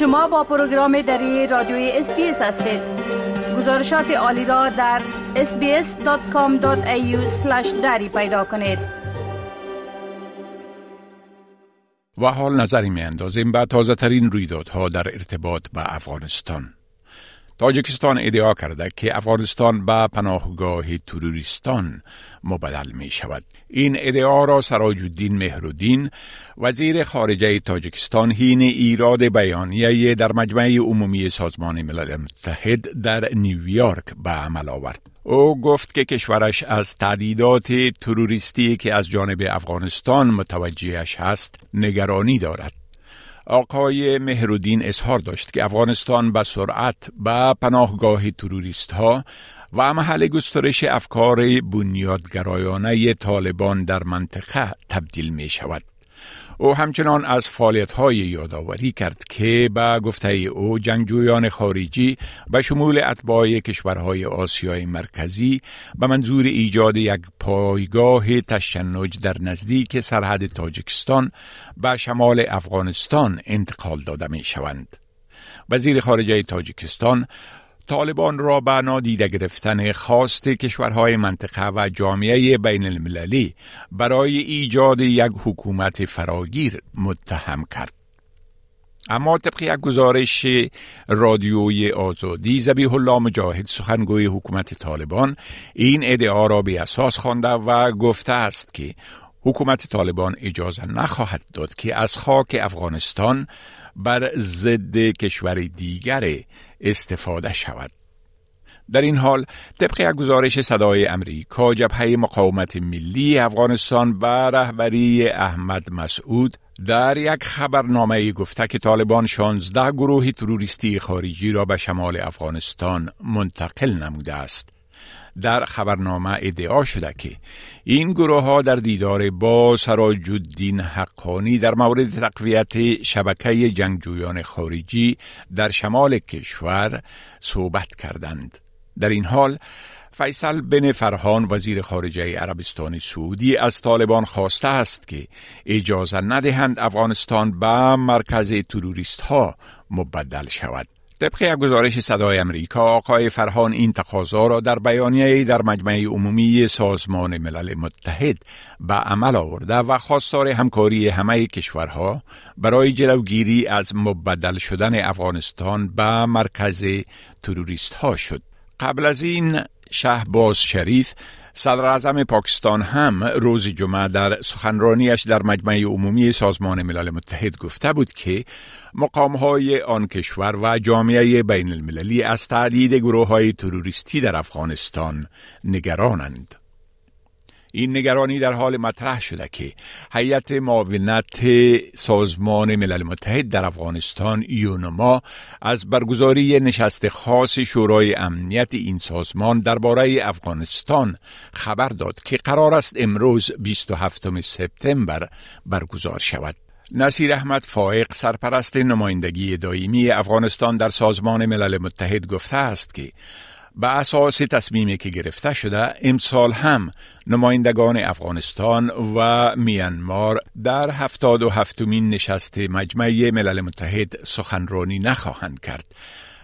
شما با پروگرام دری رادیوی SBS هستید. گزارشات عالی را در sbs.com.au دری پیدا کنید. و حال نظری می اندازیم به تازه ترین رویدادها در ارتباط به افغانستان. تاجیکستان ادعا کرده که افغانستان به پناهگاه تروریستان مبدل می شود. این ادعا را سراج الدین مهرالدین وزیر خارجه تاجیکستان هین ایراد بیانیه در مجمع عمومی سازمان ملل متحد در نیویورک به عمل آورد. او گفت که کشورش از تعدیدات تروریستی که از جانب افغانستان متوجهش هست نگرانی دارد. آقای مهرودین اظهار داشت که افغانستان به سرعت به پناهگاه تروریست ها و محل گسترش افکار بنیادگرایانه طالبان در منطقه تبدیل می شود. او همچنان از فعالیت های یادآوری کرد که به گفته او جنگجویان خارجی به شمول اتباع کشورهای آسیای مرکزی به منظور ایجاد یک پایگاه تشنج در نزدیک سرحد تاجکستان به شمال افغانستان انتقال داده می شوند. وزیر خارجه تاجیکستان طالبان را به نادیده گرفتن خواست کشورهای منطقه و جامعه بین المللی برای ایجاد یک حکومت فراگیر متهم کرد. اما طبق یک گزارش رادیوی آزادی زبیح الله مجاهد سخنگوی حکومت طالبان این ادعا را به اساس خوانده و گفته است که حکومت طالبان اجازه نخواهد داد که از خاک افغانستان بر ضد کشور دیگر استفاده شود. در این حال طبق گزارش صدای امریکا جبهه مقاومت ملی افغانستان به رهبری احمد مسعود در یک خبرنامه گفته که طالبان 16 گروه تروریستی خارجی را به شمال افغانستان منتقل نموده است. در خبرنامه ادعا شده که این گروه ها در دیدار با سراج الدین حقانی در مورد تقویت شبکه جنگجویان خارجی در شمال کشور صحبت کردند. در این حال فیصل بن فرهان وزیر خارجه عربستان سعودی از طالبان خواسته است که اجازه ندهند افغانستان به مرکز تروریست ها مبدل شود. طبق یک گزارش صدای امریکا آقای فرهان این تقاضا را در بیانیه در مجمع عمومی سازمان ملل متحد به عمل آورده و خواستار همکاری همه کشورها برای جلوگیری از مبدل شدن افغانستان به مرکز تروریست ها شد. قبل از این شهباز شریف صدر اعظم پاکستان هم روز جمعه در سخنرانیش در مجمع عمومی سازمان ملل متحد گفته بود که مقام های آن کشور و جامعه بین المللی از تعدید گروه های تروریستی در افغانستان نگرانند. این نگرانی در حال مطرح شده که هیئت معاونت سازمان ملل متحد در افغانستان یونما از برگزاری نشست خاص شورای امنیت این سازمان درباره افغانستان خبر داد که قرار است امروز 27 سپتامبر برگزار شود. نصیر احمد فائق سرپرست نمایندگی دائمی افغانستان در سازمان ملل متحد گفته است که به اساس تصمیمی که گرفته شده امسال هم نمایندگان افغانستان و میانمار در هفتاد و هفتمین نشست مجمع ملل متحد سخنرانی نخواهند کرد.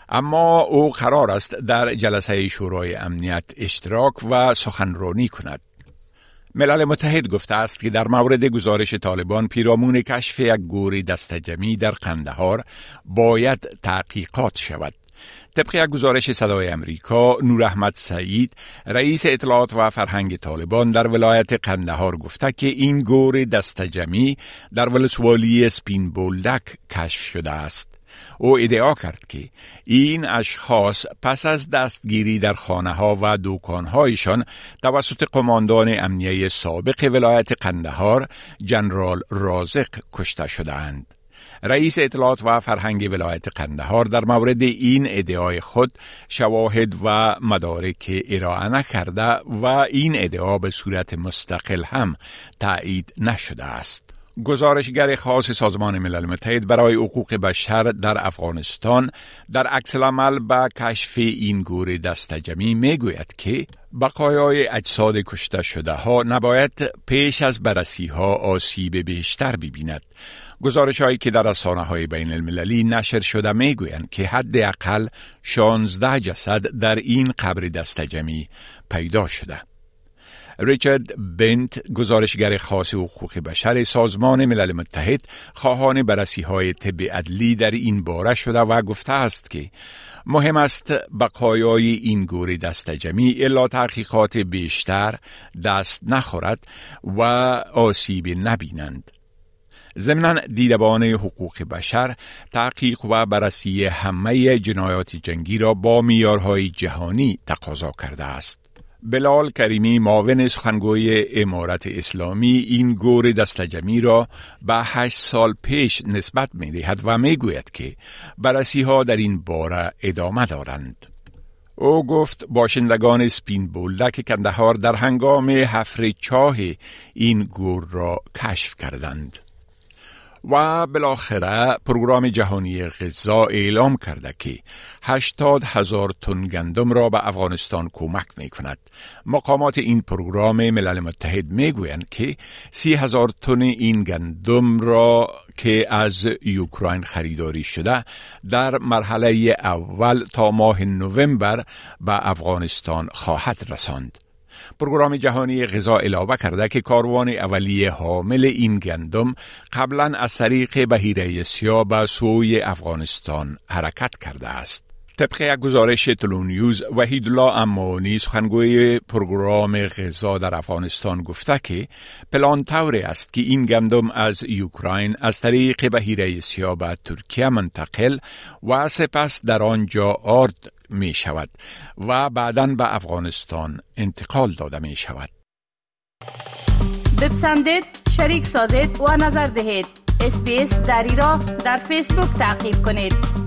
اما او قرار است در جلسه شورای امنیت اشتراک و سخنرانی کند. ملل متحد گفته است که در مورد گزارش طالبان پیرامون کشف یک گور دستجمی در قندهار باید تحقیقات شود. طبق یک گزارش صدای امریکا نور احمد سعید رئیس اطلاعات و فرهنگ طالبان در ولایت قندهار گفته که این گور دستجمی در ولسوالی سپین بولدک کشف شده است او ادعا کرد که این اشخاص پس از دستگیری در خانه ها و دوکان هایشان توسط قماندان امنیه سابق ولایت قندهار جنرال رازق کشته شدهاند. رئیس اطلاعات و فرهنگ ولایت قندهار در مورد این ادعای خود شواهد و مدارک ارائه نکرده و این ادعا به صورت مستقل هم تایید نشده است. گزارشگر خاص سازمان ملل متحد برای حقوق بشر در افغانستان در عکس العمل به کشف این گور دستجمی می گوید که بقایای اجساد کشته شده ها نباید پیش از بررسی ها آسیب بیشتر ببیند گزارش هایی که در رسانه های بین المللی نشر شده می گویند که حداقل 16 جسد در این قبر دستجمی پیدا شده. ریچارد بنت گزارشگر خاص حقوق بشر سازمان ملل متحد خواهان بررسی های طب عدلی در این باره شده و گفته است که مهم است بقایای این گور دستجمی الا تحقیقات بیشتر دست نخورد و آسیب نبینند. ضمنا دیدبان حقوق بشر تحقیق و بررسی همه جنایات جنگی را با میارهای جهانی تقاضا کرده است. بلال کریمی معاون سخنگوی امارت اسلامی این گور دستجمی را به هشت سال پیش نسبت می دهد و می گوید که بررسی ها در این باره ادامه دارند. او گفت باشندگان سپین بولدک کندهار در هنگام حفر چاه این گور را کشف کردند. و بالاخره پروگرام جهانی غذا اعلام کرده که 80 هزار تن گندم را به افغانستان کمک می کند. مقامات این پروگرام ملل متحد می گویند که 30 هزار تن این گندم را که از یوکراین خریداری شده در مرحله اول تا ماه نوامبر به افغانستان خواهد رساند. پروگرام جهانی غذا علاوه کرده که کاروان اولیه حامل این گندم قبلا از طریق بهیره سیاه به سوی افغانستان حرکت کرده است. طبق یک گزارش تلونیوز وحیدالله امانی سخنگوی پروگرام غذا در افغانستان گفته که پلان طوری است که این گندم از یوکراین از طریق بحیره سیاه به ترکیه منتقل و سپس در آنجا آرد می شود و بعدا به افغانستان انتقال داده می شود. بپسندید، شریک سازید و نظر دهید. SBS دری را در فیسبوک تعقیب کنید.